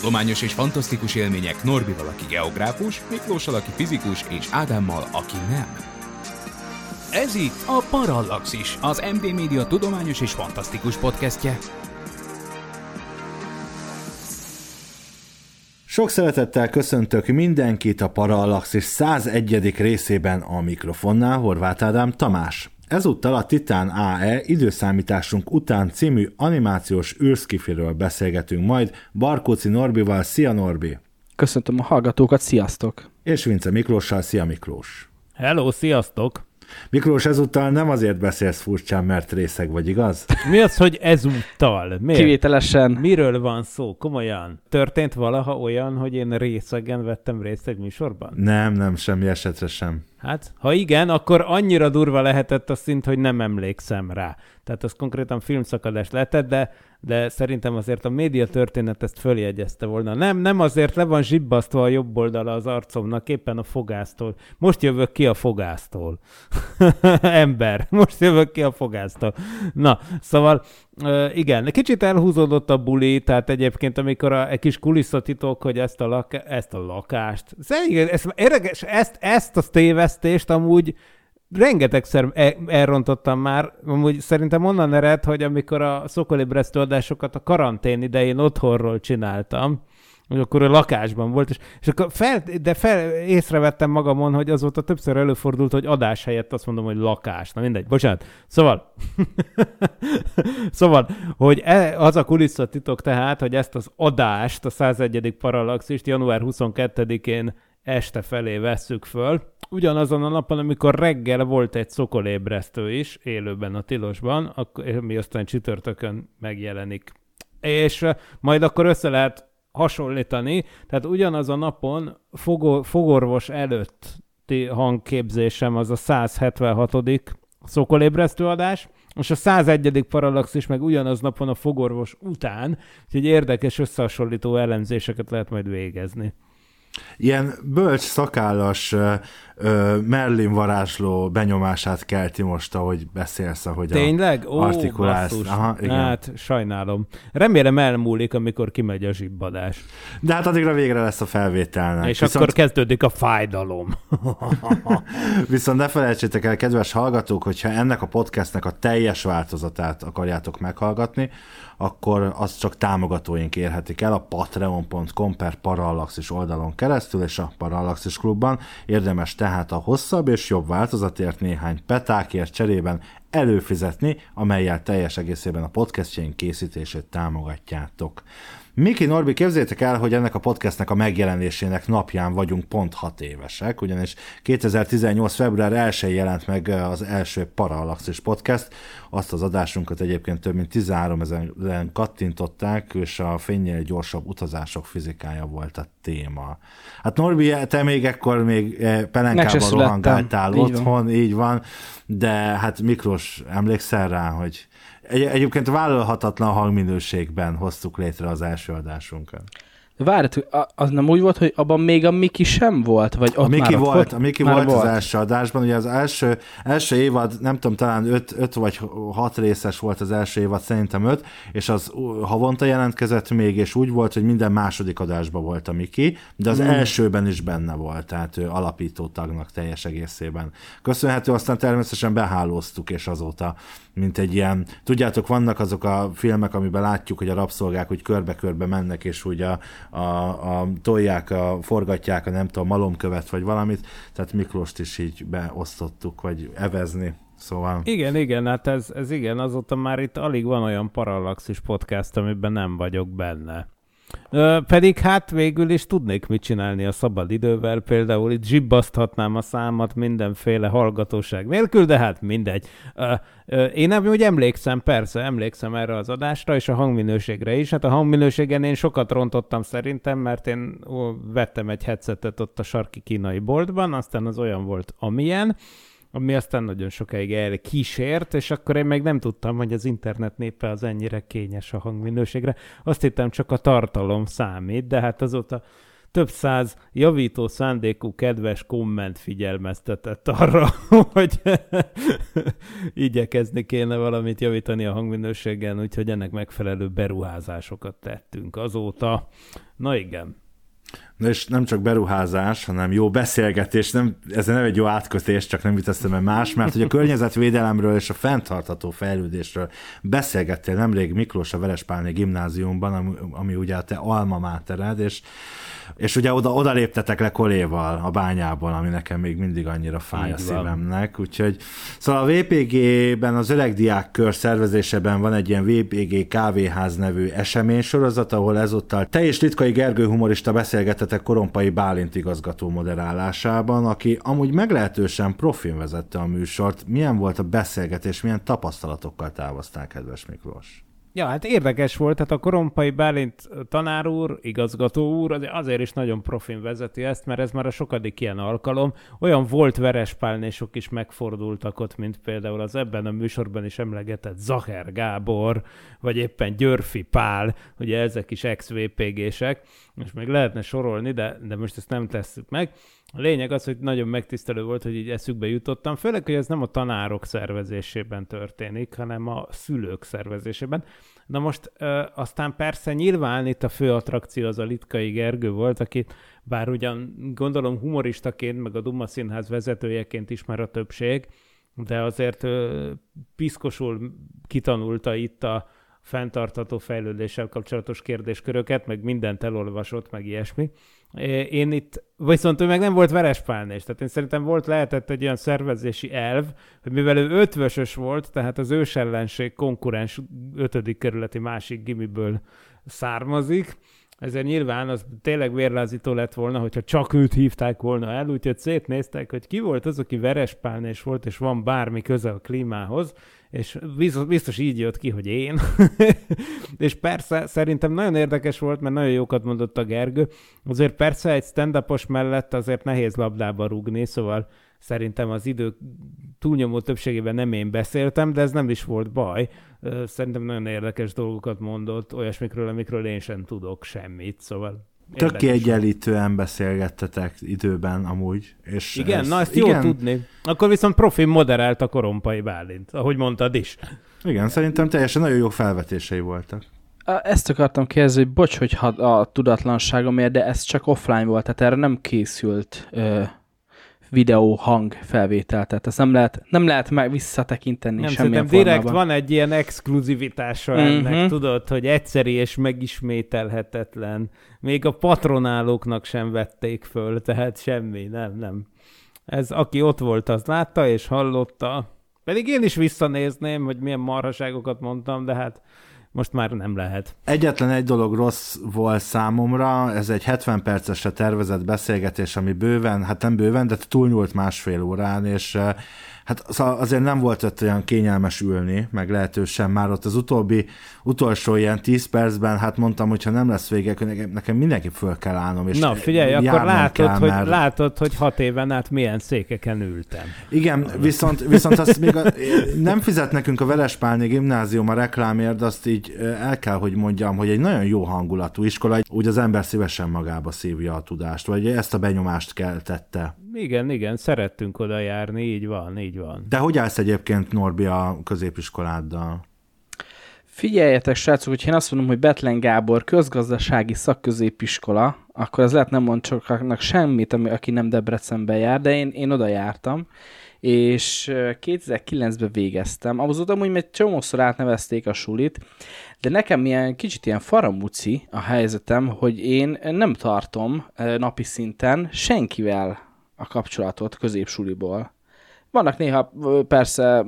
Tudományos és fantasztikus élmények Norbival, aki geográfus, Miklóssal, aki fizikus, és Ádámmal, aki nem. Ez itt a Parallaxis, az MD Média tudományos és fantasztikus podcastje. Sok szeretettel köszöntök mindenkit a Parallaxis 101. részében a mikrofonnál, Horváth Ádám Tamás. Ezúttal a Titán AE időszámításunk után című animációs űrszkifiről beszélgetünk majd Barkóci Norbival. Szia Norbi! Köszöntöm a hallgatókat, sziasztok! És Vince Miklóssal. Szia Miklós! Hello, sziasztok! Miklós, ezúttal nem azért beszélsz furcsán, mert részeg vagy, igaz? Mi az, hogy ezúttal? Miért? Kivételesen. Miről van szó? Komolyan. Történt valaha olyan, hogy én részegen vettem részt egy műsorban? Nem, nem, semmi esetre sem. Hát, ha igen, akkor annyira durva lehetett a szint, hogy nem emlékszem rá. Tehát az konkrétan filmszakadás lehetett, de, de szerintem azért a média történet ezt följegyezte volna. Nem, nem azért le van zsibbasztva a jobb oldala az arcomnak, éppen a fogásztól. Most jövök ki a fogásztól. Ember, most jövök ki a fogásztól. Na, szóval Igen, kicsit elhúzódott a buli, tehát egyébként amikor a, egy kis kulisszatitok, hogy ezt a, lak, ezt a lakást, szerintem ezt, érdekes, ezt, ezt a tévesztést amúgy rengetegszer e, elrontottam már, amúgy szerintem onnan ered, hogy amikor a szokolibresztő adásokat a karantén idején otthonról csináltam, hogy akkor a lakásban volt, és, és akkor fel, de fel, észrevettem magamon, hogy azóta többször előfordult, hogy adás helyett azt mondom, hogy lakás. Na mindegy, bocsánat. Szóval, szóval, hogy e, az a kulisszatitok tehát, hogy ezt az adást, a 101. Parallaxist január 22-én este felé vesszük föl, ugyanazon a napon, amikor reggel volt egy szokolébresztő is, élőben a tilosban, mi aztán csütörtökön megjelenik. És majd akkor össze lehet hasonlítani, tehát ugyanaz a napon fogor, fogorvos előtti hangképzésem az a 176 szokolébresztő adás, és a 101. parallaxis meg ugyanaz napon a fogorvos után, úgyhogy érdekes összehasonlító elemzéseket lehet majd végezni. Ilyen bölcs, szakállas Merlin varázsló benyomását kelti most, ahogy beszélsz, ahogy Tényleg? Ó, artikulálsz. Aha, igen. Hát, sajnálom. Remélem elmúlik, amikor kimegy a zsibbadás. De hát addigra végre lesz a felvételnek. És Viszont... akkor kezdődik a fájdalom. Viszont ne felejtsétek el, kedves hallgatók, hogyha ennek a podcastnek a teljes változatát akarjátok meghallgatni, akkor azt csak támogatóink érhetik el a patreon.com per Parallaxis oldalon keresztül, és a Parallaxis klubban érdemes tehát a hosszabb és jobb változatért néhány petákért cserében előfizetni, amelyel teljes egészében a podcastjaink készítését támogatjátok. Miki Norbi, képzeljétek el, hogy ennek a podcastnek a megjelenésének napján vagyunk pont hat évesek, ugyanis 2018. február 1 jelent meg az első Parallaxis podcast, azt az adásunkat egyébként több mint 13 ezeren kattintották, és a fénynél gyorsabb utazások fizikája volt a téma. Hát Norbi, te még ekkor még pelenkában rohangáltál így otthon, van. így van, de hát Miklós, emlékszel rá, hogy egy, egyébként vállalhatatlan hangminőségben hoztuk létre az első adásunkat. Várj, az nem úgy volt, hogy abban még a Miki sem volt? Vagy ott a Miki már volt, volt, a Miki volt, volt az első adásban, ugye az első, első évad, nem tudom, talán öt, öt vagy hat részes volt az első évad, szerintem öt, és az havonta jelentkezett még, és úgy volt, hogy minden második adásban volt a Miki, de az mm. elsőben is benne volt, tehát ő alapító tagnak teljes egészében. Köszönhető, aztán természetesen behálóztuk, és azóta mint egy ilyen, tudjátok, vannak azok a filmek, amiben látjuk, hogy a rabszolgák úgy körbe-körbe mennek, és úgy a, a, a tolják, a, forgatják a nem tudom, malomkövet, vagy valamit, tehát Miklóst is így beosztottuk, vagy evezni. Szóval... Igen, igen, hát ez, ez igen, azóta már itt alig van olyan parallaxis podcast, amiben nem vagyok benne. Pedig hát végül is tudnék mit csinálni a szabad idővel, például itt zsibbaszthatnám a számat mindenféle hallgatóság nélkül, de hát mindegy. Én úgy emlékszem, persze, emlékszem erre az adásra, és a hangminőségre is. Hát a hangminőségen én sokat rontottam szerintem, mert én vettem egy headsetet ott a sarki kínai boltban, aztán az olyan volt, amilyen, ami aztán nagyon sokáig elkísért, és akkor én még nem tudtam, hogy az internet népe az ennyire kényes a hangminőségre. Azt hittem csak a tartalom számít, de hát azóta több száz javító szándékú kedves komment figyelmeztetett arra, hogy igyekezni kéne valamit javítani a hangminőségen, úgyhogy ennek megfelelő beruházásokat tettünk azóta. Na igen. Na és nem csak beruházás, hanem jó beszélgetés, nem, ez nem egy jó átkötés, csak nem jut el más, mert hogy a környezetvédelemről és a fenntartható fejlődésről beszélgettél nemrég Miklós a Verespálni gimnáziumban, ami, ami ugye a te alma mátered, és és ugye oda, oda léptetek le koléval a bányában, ami nekem még mindig annyira fáj Így a szívemnek. Úgyhogy, szóval a VPG-ben, az öregdiák kör szervezésében van egy ilyen VPG kávéház nevű eseménysorozat, ahol ezúttal te és Litkai Gergő humorista beszélgetetek Korompai Bálint igazgató moderálásában, aki amúgy meglehetősen profin vezette a műsort. Milyen volt a beszélgetés, milyen tapasztalatokkal távoztál, kedves Miklós? Ja, hát érdekes volt, tehát a Korompai Bálint tanár úr, igazgató úr azért is nagyon profin vezeti ezt, mert ez már a sokadik ilyen alkalom. Olyan volt verespálnésok is megfordultak ott, mint például az ebben a műsorban is emlegetett Zacher Gábor, vagy éppen Györfi Pál, ugye ezek is ex-VPG-sek, és még lehetne sorolni, de, de most ezt nem tesszük meg. A lényeg az, hogy nagyon megtisztelő volt, hogy így eszükbe jutottam, főleg, hogy ez nem a tanárok szervezésében történik, hanem a szülők szervezésében. Na most aztán persze nyilván itt a fő attrakció az a Litkai Gergő volt, aki bár ugyan gondolom humoristaként, meg a Duma Színház vezetőjeként is már a többség, de azért piszkosul kitanulta itt a fenntartató fejlődéssel kapcsolatos kérdésköröket, meg mindent elolvasott, meg ilyesmi. Én itt, viszont ő meg nem volt verespálnés, tehát én szerintem volt, lehetett egy olyan szervezési elv, hogy mivel ő ötvösös volt, tehát az ősellenség konkurens ötödik kerületi másik gimiből származik, ezért nyilván az tényleg vérlázító lett volna, hogyha csak őt hívták volna el, úgyhogy szétnéztek, hogy ki volt az, aki verespálnés volt, és van bármi köze a klímához, és biztos, biztos így jött ki, hogy én. és persze szerintem nagyon érdekes volt, mert nagyon jókat mondott a Gergő. Azért persze egy stand mellett azért nehéz labdába rúgni, szóval szerintem az idő túlnyomó többségében nem én beszéltem, de ez nem is volt baj. Szerintem nagyon érdekes dolgokat mondott, olyasmikről, amikről én sem tudok semmit, szóval Tök kiegyenlítően beszélgettetek időben amúgy. És igen, ezt, na ezt igen. jó tudni. Akkor viszont profi moderált a korompai Bálint, ahogy mondtad is. Igen, szerintem teljesen nagyon jó felvetései voltak. Ezt akartam kérdezni, hogy bocs, hogy a tudatlanságomért, de ez csak offline volt, tehát erre nem készült ö, videó hang felvétel, tehát ezt nem lehet, nem lehet meg visszatekinteni nem, semmilyen formában. direkt van egy ilyen exkluzivitása uh-huh. ennek, tudod, hogy egyszeri és megismételhetetlen. Még a patronálóknak sem vették föl, tehát semmi, nem, nem. Ez aki ott volt, az látta és hallotta. Pedig én is visszanézném, hogy milyen marhaságokat mondtam, de hát most már nem lehet. Egyetlen egy dolog rossz volt számomra, ez egy 70 percesre tervezett beszélgetés, ami bőven, hát nem bőven, de túlnyúlt másfél órán, és hát szóval azért nem volt ott olyan kényelmes ülni, meg lehetősen már ott az utóbbi, utolsó ilyen 10 percben, hát mondtam, hogy ha nem lesz vége, nekem, nekem mindenki föl kell állnom. És Na figyelj, akkor látod, kell, hogy, mert... látod, hogy hat éven át milyen székeken ültem. Igen, viszont, viszont azt még a, nem fizet nekünk a Verespálni gimnázium a reklámért, azt így el kell, hogy mondjam, hogy egy nagyon jó hangulatú iskola, úgy az ember szívesen magába szívja a tudást, vagy ezt a benyomást keltette. Igen, igen, szerettünk oda járni, így van, így van. De hogy állsz egyébként, Norbi, a középiskoláddal? Figyeljetek, srácok, hogy én azt mondom, hogy Betlen Gábor közgazdasági szakközépiskola, akkor ez lehet nem mond sokaknak semmit, ami, aki nem Debrecenben jár, de én, én oda jártam, és 2009-ben végeztem. Azóta amúgy egy csomószor átnevezték a sulit, de nekem ilyen kicsit ilyen faramúci a helyzetem, hogy én nem tartom napi szinten senkivel a kapcsolatot középsuliból. Vannak néha persze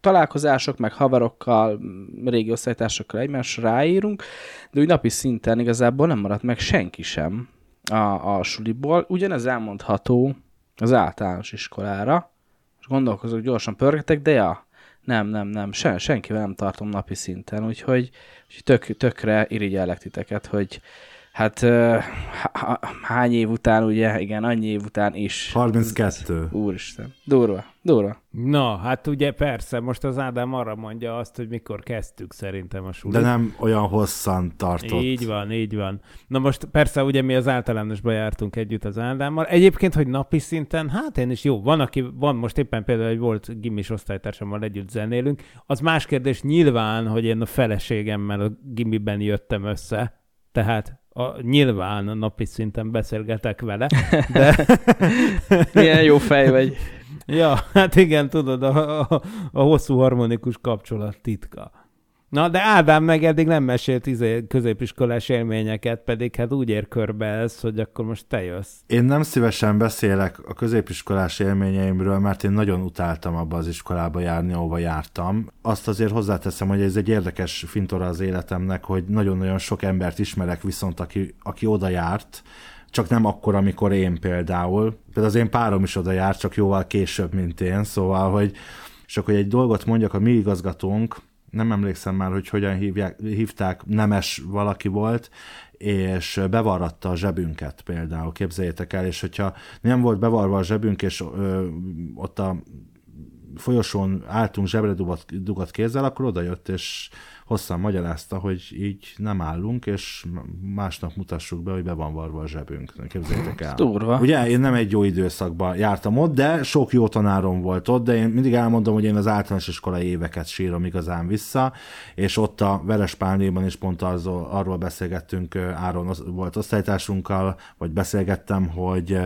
találkozások, meg haverokkal, régi osztálytársakkal egymásra ráírunk, de úgy napi szinten igazából nem maradt meg senki sem a, a suliból. Ugyanez elmondható az általános iskolára. És gondolkozok, gyorsan pörgetek, de ja, nem, nem, nem, sen, senkivel nem tartom napi szinten, úgyhogy, úgyhogy tök, tökre irigyellek titeket, hogy hát hány év után, ugye, igen, annyi év után is. 32. Úristen, durva, durva. Na, hát ugye persze, most az Ádám arra mondja azt, hogy mikor kezdtük szerintem a sulit. De nem olyan hosszan tartott. Így van, így van. Na most persze ugye mi az általánosba jártunk együtt az Ádámmal. Egyébként, hogy napi szinten, hát én is jó. Van, aki, van most éppen például egy volt gimis osztálytársammal együtt zenélünk. Az más kérdés nyilván, hogy én a feleségemmel a gimiben jöttem össze. Tehát a, nyilván a napi szinten beszélgetek vele, de Milyen jó fej vagy. ja, hát igen, tudod, a, a, a hosszú harmonikus kapcsolat titka. Na, de Ádám meg eddig nem mesélt izé, középiskolás élményeket, pedig hát úgy ér körbe ez, hogy akkor most te jössz. Én nem szívesen beszélek a középiskolás élményeimről, mert én nagyon utáltam abba az iskolába járni, ahova jártam. Azt azért hozzáteszem, hogy ez egy érdekes fintora az életemnek, hogy nagyon-nagyon sok embert ismerek viszont, aki, aki oda járt, csak nem akkor, amikor én például. Például az én párom is oda járt, csak jóval később, mint én, szóval, hogy és akkor egy dolgot mondjak, a mi igazgatónk, nem emlékszem már, hogy hogyan hívják, hívták, nemes valaki volt, és bevarratta a zsebünket például, képzeljétek el, és hogyha nem volt bevarva a zsebünk, és ö, ott a folyosón álltunk zsebre dugott, dugott kézzel, akkor odajött, és hosszan magyarázta, hogy így nem állunk, és másnap mutassuk be, hogy be van varva a zsebünk. Képzeljétek el. Durva. Ugye én nem egy jó időszakban jártam ott, de sok jó tanárom volt ott, de én mindig elmondom, hogy én az általános iskolai éveket sírom igazán vissza, és ott a Verespálnéban is pont arról, arról beszélgettünk, Áron volt osztálytársunkkal, vagy beszélgettem, hogy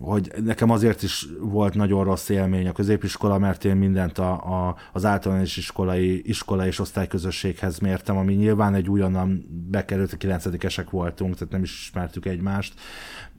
hogy nekem azért is volt nagyon rossz élmény a középiskola, mert én mindent a, a, az általános iskolai iskola és osztályközösséghez mértem, ami nyilván egy újonnan bekerült, a kilencedikesek voltunk, tehát nem is ismertük egymást,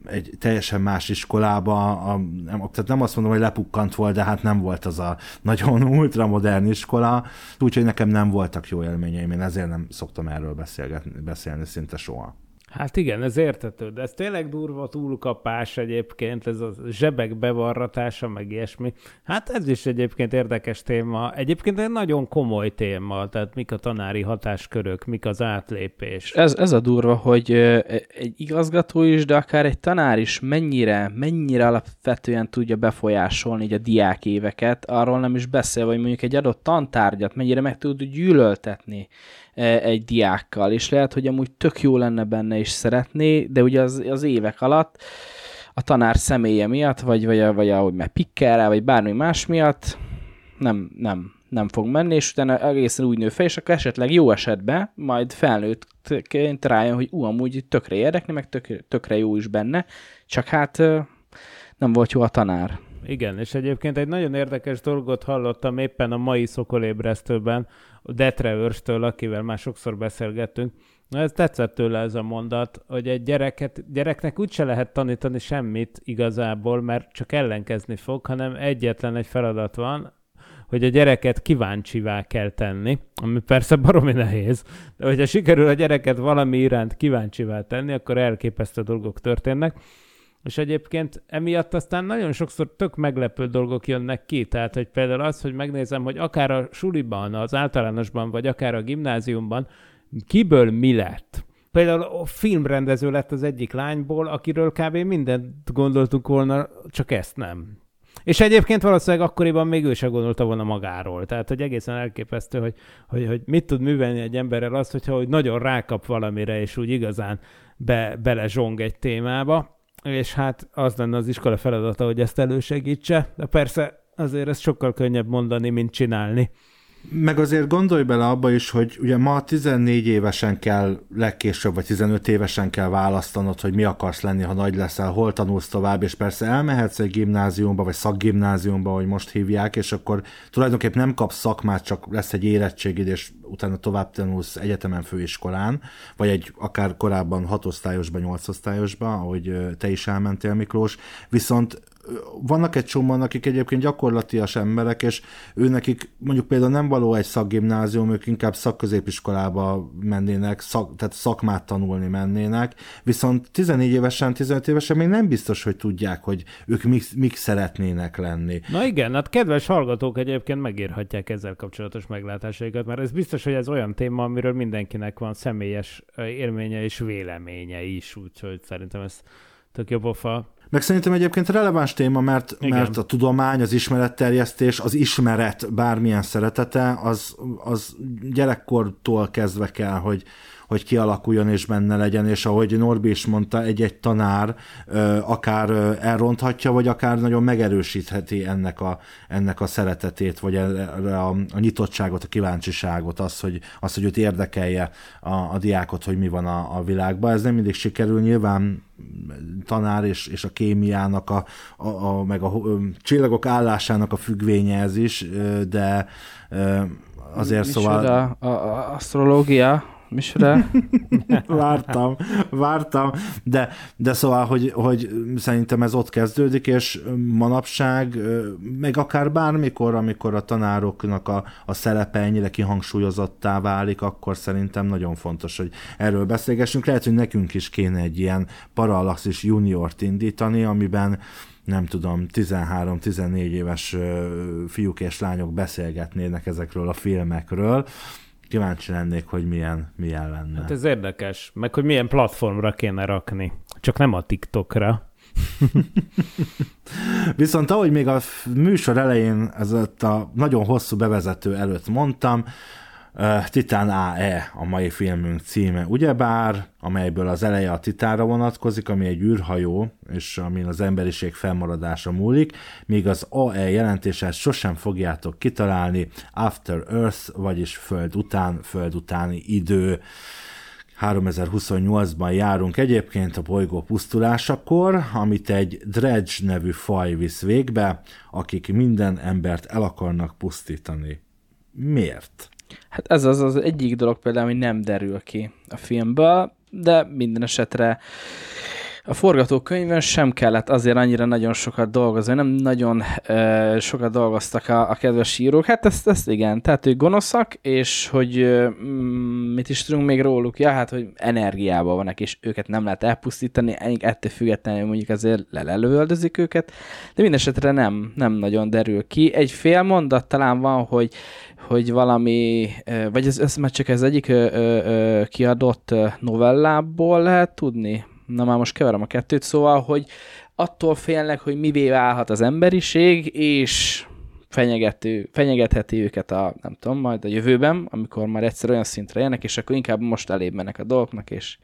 egy teljesen más iskolába, a, nem, tehát nem azt mondom, hogy lepukkant volt, de hát nem volt az a nagyon ultramodern iskola, úgyhogy nekem nem voltak jó élményeim, én ezért nem szoktam erről beszélgetni, beszélni szinte soha. Hát igen, ez értető, de ez tényleg durva túlkapás egyébként, ez a zsebek bevarratása, meg ilyesmi. Hát ez is egyébként érdekes téma. Egyébként egy nagyon komoly téma, tehát mik a tanári hatáskörök, mik az átlépés. Ez, ez a durva, hogy egy igazgató is, de akár egy tanár is mennyire, mennyire alapvetően tudja befolyásolni így a diák éveket, arról nem is beszél, vagy mondjuk egy adott tantárgyat mennyire meg tud gyűlöltetni egy diákkal, és lehet, hogy amúgy tök jó lenne benne is szeretné, de ugye az, az évek alatt a tanár személye miatt, vagy, vagy, vagy ahogy meg pikkel rá, vagy bármi más miatt nem, nem, nem fog menni, és utána egészen úgy nő fel, és akkor esetleg jó esetben majd felnőttként rájön, hogy ú, amúgy tökre érdekli, meg tök, tökre jó is benne, csak hát nem volt jó a tanár. Igen, és egyébként egy nagyon érdekes dolgot hallottam éppen a mai szokolébresztőben, Detre őrstől, akivel már sokszor beszélgettünk. Ez tetszett tőle ez a mondat, hogy egy gyereket, gyereknek úgyse lehet tanítani semmit igazából, mert csak ellenkezni fog, hanem egyetlen egy feladat van, hogy a gyereket kíváncsivá kell tenni, ami persze baromi nehéz, de hogyha sikerül a gyereket valami iránt kíváncsivá tenni, akkor elképesztő dolgok történnek. És egyébként emiatt aztán nagyon sokszor tök meglepő dolgok jönnek ki, tehát hogy például az, hogy megnézem, hogy akár a suliban, az általánosban, vagy akár a gimnáziumban, kiből mi lett. Például a filmrendező lett az egyik lányból, akiről kb. mindent gondoltunk volna, csak ezt nem. És egyébként valószínűleg akkoriban még ő se gondolta volna magáról. Tehát, hogy egészen elképesztő, hogy, hogy, hogy mit tud művelni egy emberrel az, hogyha hogy nagyon rákap valamire, és úgy igazán be, bele zsong egy témába és hát az lenne az iskola feladata, hogy ezt elősegítse, de persze azért ez sokkal könnyebb mondani, mint csinálni. Meg azért gondolj bele abba is, hogy ugye ma 14 évesen kell legkésőbb, vagy 15 évesen kell választanod, hogy mi akarsz lenni, ha nagy leszel, hol tanulsz tovább, és persze elmehetsz egy gimnáziumba, vagy szakgimnáziumba, hogy most hívják, és akkor tulajdonképpen nem kapsz szakmát, csak lesz egy érettségid, és utána tovább tanulsz egyetemen főiskolán, vagy egy akár korábban hatosztályosban, nyolcosztályosban, ahogy te is elmentél, Miklós. Viszont vannak egy csomóan, akik egyébként gyakorlatias emberek, és ő mondjuk például nem való egy szakgimnázium, ők inkább szakközépiskolába mennének, szak, tehát szakmát tanulni mennének, viszont 14 évesen, 15 évesen még nem biztos, hogy tudják, hogy ők mik, mik szeretnének lenni. Na igen, hát kedves hallgatók egyébként megírhatják ezzel kapcsolatos meglátásaikat, mert ez biztos, hogy ez olyan téma, amiről mindenkinek van személyes élménye és véleménye is, úgyhogy szerintem ez tök jobb ofa. Meg szerintem egyébként releváns téma, mert, Igen. mert a tudomány, az ismeretterjesztés, az ismeret bármilyen szeretete, az, az gyerekkortól kezdve kell, hogy, hogy kialakuljon és benne legyen, és ahogy Norbi is mondta, egy-egy tanár ö, akár ö, elronthatja, vagy akár nagyon megerősítheti ennek a, ennek a szeretetét, vagy erre a, a nyitottságot, a kíváncsiságot, az, hogy, az, hogy őt érdekelje a, a diákot, hogy mi van a, a világban. Ez nem mindig sikerül, nyilván tanár és, és a kémiának, a, a, a, meg a ö, csillagok állásának a függvénye ez is, de azért Micsoda? szóval... A, a, asztrológia? Micsoda? vártam, vártam, de, de szóval, hogy, hogy szerintem ez ott kezdődik, és manapság, meg akár bármikor, amikor a tanároknak a, a szerepe ennyire kihangsúlyozottá válik, akkor szerintem nagyon fontos, hogy erről beszélgessünk. Lehet, hogy nekünk is kéne egy ilyen parallaxis juniort indítani, amiben nem tudom, 13-14 éves fiúk és lányok beszélgetnének ezekről a filmekről. Kíváncsi lennék, hogy milyen, milyen lenne. Hát ez érdekes, meg hogy milyen platformra kéne rakni. Csak nem a TikTokra. Viszont ahogy még a műsor elején, ez a nagyon hosszú bevezető előtt mondtam, Titán AE a mai filmünk címe, ugyebár, amelyből az eleje a Titánra vonatkozik, ami egy űrhajó, és amin az emberiség felmaradása múlik, míg az AE jelentését sosem fogjátok kitalálni, After Earth, vagyis Föld után, Föld utáni idő. 3028-ban járunk egyébként a bolygó pusztulásakor, amit egy Dredge nevű faj visz végbe, akik minden embert el akarnak pusztítani. Miért? Hát ez az az egyik dolog például, ami nem derül ki a filmből, de minden esetre a forgatókönyvön sem kellett azért annyira nagyon sokat dolgozni, nem nagyon uh, sokat dolgoztak a, a kedves írók. Hát ezt, ezt igen, tehát ők gonoszak, és hogy uh, mit is tudunk még róluk, ja, hát hogy energiában vannak, és őket nem lehet elpusztítani, ettől függetlenül mondjuk azért lelövöldözik őket, de minden esetre nem, nem nagyon derül ki. Egy fél mondat talán van, hogy hogy valami, ö, vagy ez, ez már csak ez egyik ö, ö, ö, kiadott ö, novellából lehet tudni? Na már most keverem a kettőt, szóval, hogy attól félnek, hogy mivé válhat az emberiség, és fenyegető, fenyegetheti őket a, nem tudom, majd a jövőben, amikor már egyszer olyan szintre jönnek, és akkor inkább most elébb mennek a dolgoknak, és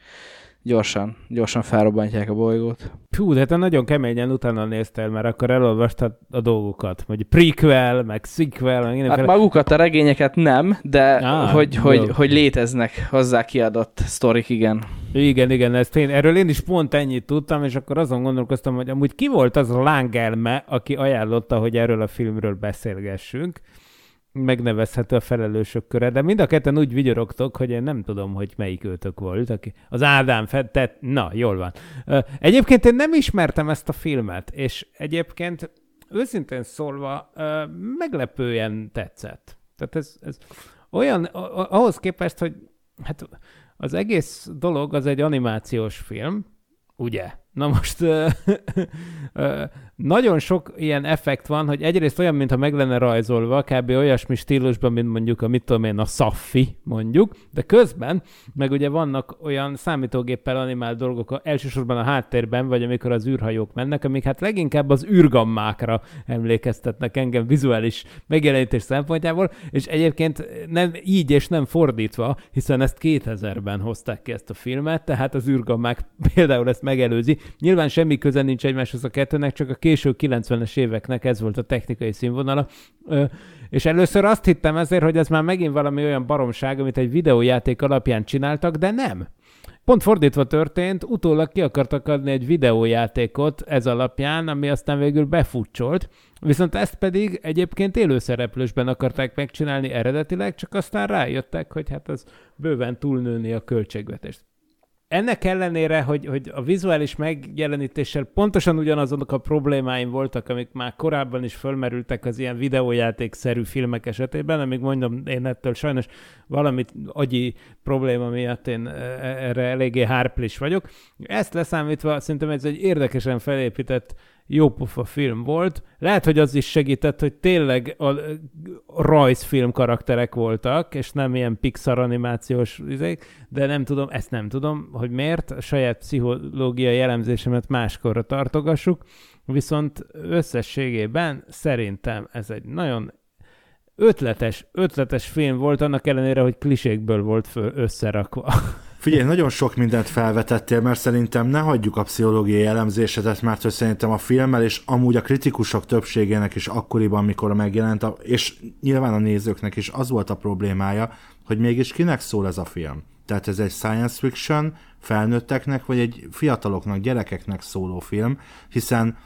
gyorsan, gyorsan felrobbantják a bolygót. Hú, de te nagyon keményen utána néztél, mert akkor elolvastad a dolgokat, hogy prequel, meg sequel, meg Hát mindenféle... magukat a regényeket nem, de ah, hogy, jó. hogy, hogy léteznek hozzá kiadott sztorik, igen. Igen, igen, ezt én, erről én is pont ennyit tudtam, és akkor azon gondolkoztam, hogy amúgy ki volt az a lángelme, aki ajánlotta, hogy erről a filmről beszélgessünk. Megnevezhető a felelősök köre, de mind a ketten úgy vigyorogtok, hogy én nem tudom, hogy melyik őtök volt. Aki... Az Ádám tett, na, jól van. Egyébként én nem ismertem ezt a filmet, és egyébként őszintén szólva meglepően tetszett. Tehát ez, ez olyan, ahhoz képest, hogy hát az egész dolog az egy animációs film, ugye? Na most nagyon sok ilyen effekt van, hogy egyrészt olyan, mintha meg lenne rajzolva, kb. olyasmi stílusban, mint mondjuk a mit tudom én, a Saffi mondjuk, de közben meg ugye vannak olyan számítógéppel animált dolgok, elsősorban a háttérben, vagy amikor az űrhajók mennek, amik hát leginkább az űrgammákra emlékeztetnek engem vizuális megjelenítés szempontjából, és egyébként nem így és nem fordítva, hiszen ezt 2000-ben hozták ki ezt a filmet, tehát az űrgammák például ezt megelőzi. Nyilván semmi köze nincs egymáshoz a kettőnek, csak a késő 90-es éveknek ez volt a technikai színvonala. És először azt hittem ezért, hogy ez már megint valami olyan baromság, amit egy videójáték alapján csináltak, de nem. Pont fordítva történt, utólag ki akartak adni egy videójátékot ez alapján, ami aztán végül befutcsolt, viszont ezt pedig egyébként élőszereplősben akarták megcsinálni eredetileg, csak aztán rájöttek, hogy hát az bőven túlnőni a költségvetést. Ennek ellenére, hogy, hogy a vizuális megjelenítéssel pontosan ugyanazok a problémáim voltak, amik már korábban is fölmerültek az ilyen videójátékszerű filmek esetében, amíg mondom, én ettől sajnos valamit agyi probléma miatt én e, erre eléggé hárplis vagyok. Ezt leszámítva szerintem ez egy érdekesen felépített jópofa film volt. Lehet, hogy az is segített, hogy tényleg a rajzfilm karakterek voltak, és nem ilyen Pixar animációs izék, de nem tudom, ezt nem tudom, hogy miért. A saját pszichológiai jellemzésemet máskorra tartogassuk, viszont összességében szerintem ez egy nagyon ötletes, ötletes film volt, annak ellenére, hogy klisékből volt föl összerakva. Figyelj, nagyon sok mindent felvetettél, mert szerintem ne hagyjuk a pszichológiai elemzésedet, mert hogy szerintem a filmmel és amúgy a kritikusok többségének is akkoriban, mikor megjelent, és nyilván a nézőknek is az volt a problémája, hogy mégis kinek szól ez a film. Tehát ez egy science fiction, felnőtteknek, vagy egy fiataloknak, gyerekeknek szóló film, hiszen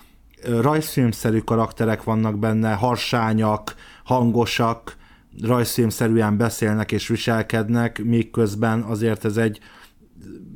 rajzfilmszerű karakterek vannak benne, harsányak, hangosak, rajzfilmszerűen beszélnek és viselkednek, míg közben azért ez egy,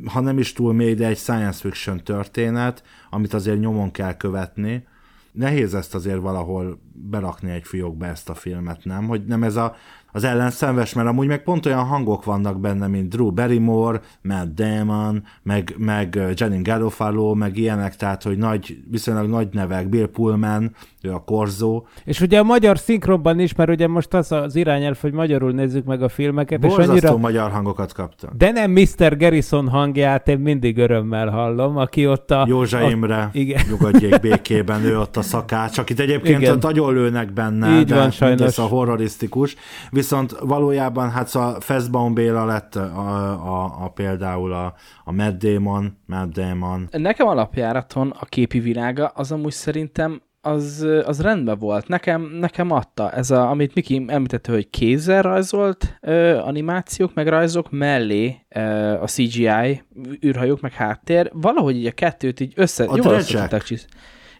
ha nem is túl mély, de egy science fiction történet, amit azért nyomon kell követni. Nehéz ezt azért valahol berakni egy fiókba ezt a filmet, nem? Hogy nem ez a az ellenszenves, mert amúgy meg pont olyan hangok vannak benne, mint Drew Barrymore, Matt Damon, meg, meg Jenny Garofalo, meg ilyenek, tehát, hogy nagy, viszonylag nagy nevek, Bill Pullman, ő a Korzó. És ugye a magyar szinkronban is, mert ugye most az az irányelv, hogy magyarul nézzük meg a filmeket. Borzasztó és annyira... magyar hangokat kaptam. De nem Mr. Garrison hangját én mindig örömmel hallom, aki ott a... Józsa a... Imre, igen. nyugodjék békében, ő ott a szakács, akit egyébként igen. nagyon lőnek benne, Így de van, sajnos. a horrorisztikus. Viszont valójában hát szóval Feszbaum Béla lett a, a, a például a, a Matt Damon, Matt Damon. Nekem alapjáraton a képi világa az amúgy szerintem az, az rendben volt. Nekem, nekem adta. Ez a, amit Miki említette, hogy kézzel rajzolt ö, animációk, meg rajzok mellé ö, a CGI, űrhajók, meg háttér. Valahogy így a kettőt így össze... A dredgek.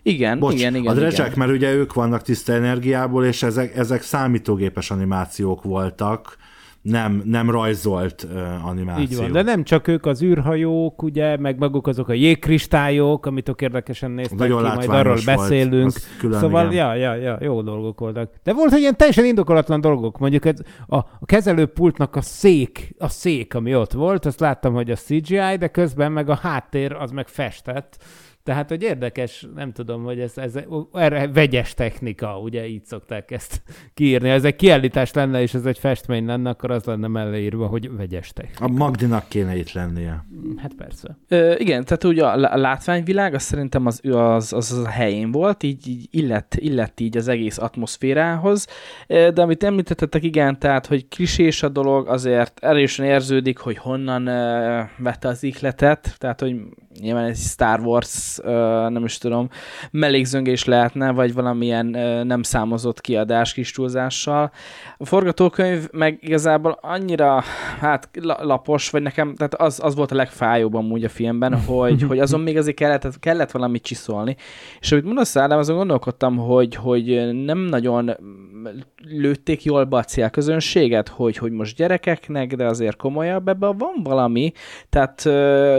Igen, Bocs, igen, igen. A igen. mert ugye ők vannak tiszta energiából, és ezek, ezek számítógépes animációk voltak, nem, nem rajzolt uh, animáció. Így van, de nem csak ők az űrhajók, ugye, meg maguk azok a jégkristályok, amit ok érdekesen néztek Nagyon ki, majd arról beszélünk. külön, szóval, igen. ja, ja, ja, jó dolgok voltak. De volt egy ilyen teljesen indokolatlan dolgok. Mondjuk ez, a, a kezelőpultnak a szék, a szék, ami ott volt, azt láttam, hogy a CGI, de közben meg a háttér az meg festett. Tehát, hogy érdekes, nem tudom, hogy ez, ez erre vegyes technika, ugye így szokták ezt kiírni. Ha ez egy kiállítás lenne, és ez egy festmény lenne, akkor az lenne melleírva, hogy vegyes technika. A Magdinak kéne itt lennie. Hát persze. Ö, igen, tehát ugye a látványvilág, az szerintem az, az, az, az a helyén volt, így, így illett, illett így az egész atmoszférához, de amit említettetek, igen, tehát, hogy klisés a dolog, azért erősen érződik, hogy honnan vette az ihletet, tehát, hogy nyilván egy Star Wars, nem is tudom, mellékzöngés lehetne, vagy valamilyen nem számozott kiadás kis túlzással. A forgatókönyv meg igazából annyira hát lapos, vagy nekem, tehát az, az volt a legfájóbb amúgy a filmben, hogy, hogy azon még azért kellett, kellett valamit csiszolni. És amit mondasz, Ádám, azon gondolkodtam, hogy, hogy nem nagyon lőtték jól be a célközönséget, hogy, hogy most gyerekeknek, de azért komolyabb, ebben van valami. Tehát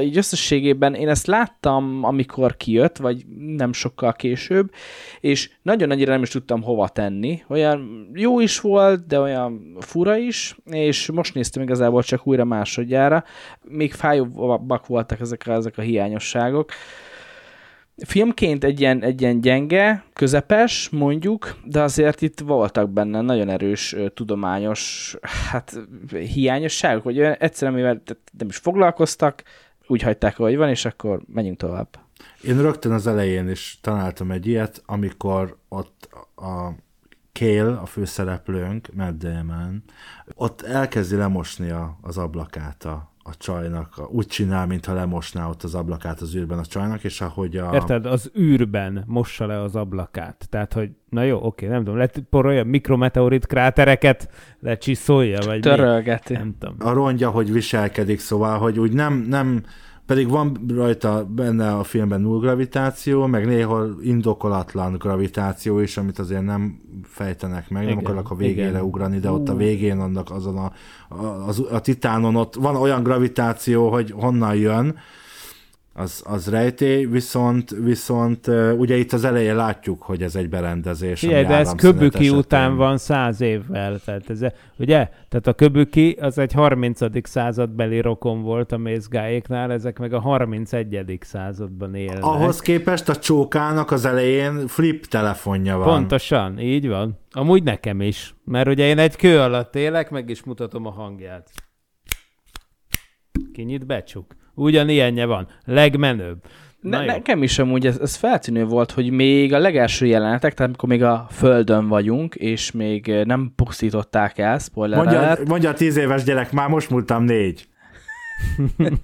így összességében én ezt láttam, amikor kijött, vagy nem sokkal később, és nagyon annyira nem is tudtam hova tenni. Olyan jó is volt, de olyan fura is, és most néztem igazából csak újra másodjára. Még fájóbbak voltak ezek a, ezek a hiányosságok filmként egy ilyen, egy ilyen gyenge, közepes, mondjuk, de azért itt voltak benne nagyon erős tudományos hát, hiányosságok, hogy egyszerűen, mivel nem is foglalkoztak, úgy hagyták, ahogy van, és akkor menjünk tovább. Én rögtön az elején is találtam egy ilyet, amikor ott a Kale, a főszereplőnk, Matt Damon, ott elkezdi lemosni a, az ablakát a, a csajnak, úgy csinál, mintha lemosná ott az ablakát az űrben a csajnak, és ahogy a... Érted, az űrben mossa le az ablakát. Tehát, hogy na jó, oké, nem tudom, leporolja mikrometeorit krátereket, lecsiszolja, vagy Törölgeti. Mi? Nem tudom. A rongya, hogy viselkedik, szóval, hogy úgy nem, nem pedig van rajta benne a filmben null gravitáció, meg néhol indokolatlan gravitáció is, amit azért nem fejtenek meg, nem Igen, akarok a végére igen. ugrani, de ott a végén annak azon a, a, az, a titánon ott van olyan gravitáció, hogy honnan jön, az, az rejtély, viszont, viszont ugye itt az elején látjuk, hogy ez egy berendezés. Ami de ez Köbüki esetén- után van száz évvel, tehát ez, ugye? Tehát a Köbüki az egy 30. századbeli rokon volt a mézgáéknál, ezek meg a 31. században élnek. Ahhoz képest a csókának az elején flip telefonja van. Pontosan, így van. Amúgy nekem is, mert ugye én egy kő alatt élek, meg is mutatom a hangját. Kinyit becsuk. Ugyanilyenje van. Legmenőbb. Ne, Na jó. nekem is amúgy ez, ez feltűnő volt, hogy még a legelső jelenetek, tehát amikor még a Földön vagyunk, és még nem pusztították el, spoiler Mondja, alert. mondja a tíz éves gyerek, már most múltam négy. Igen,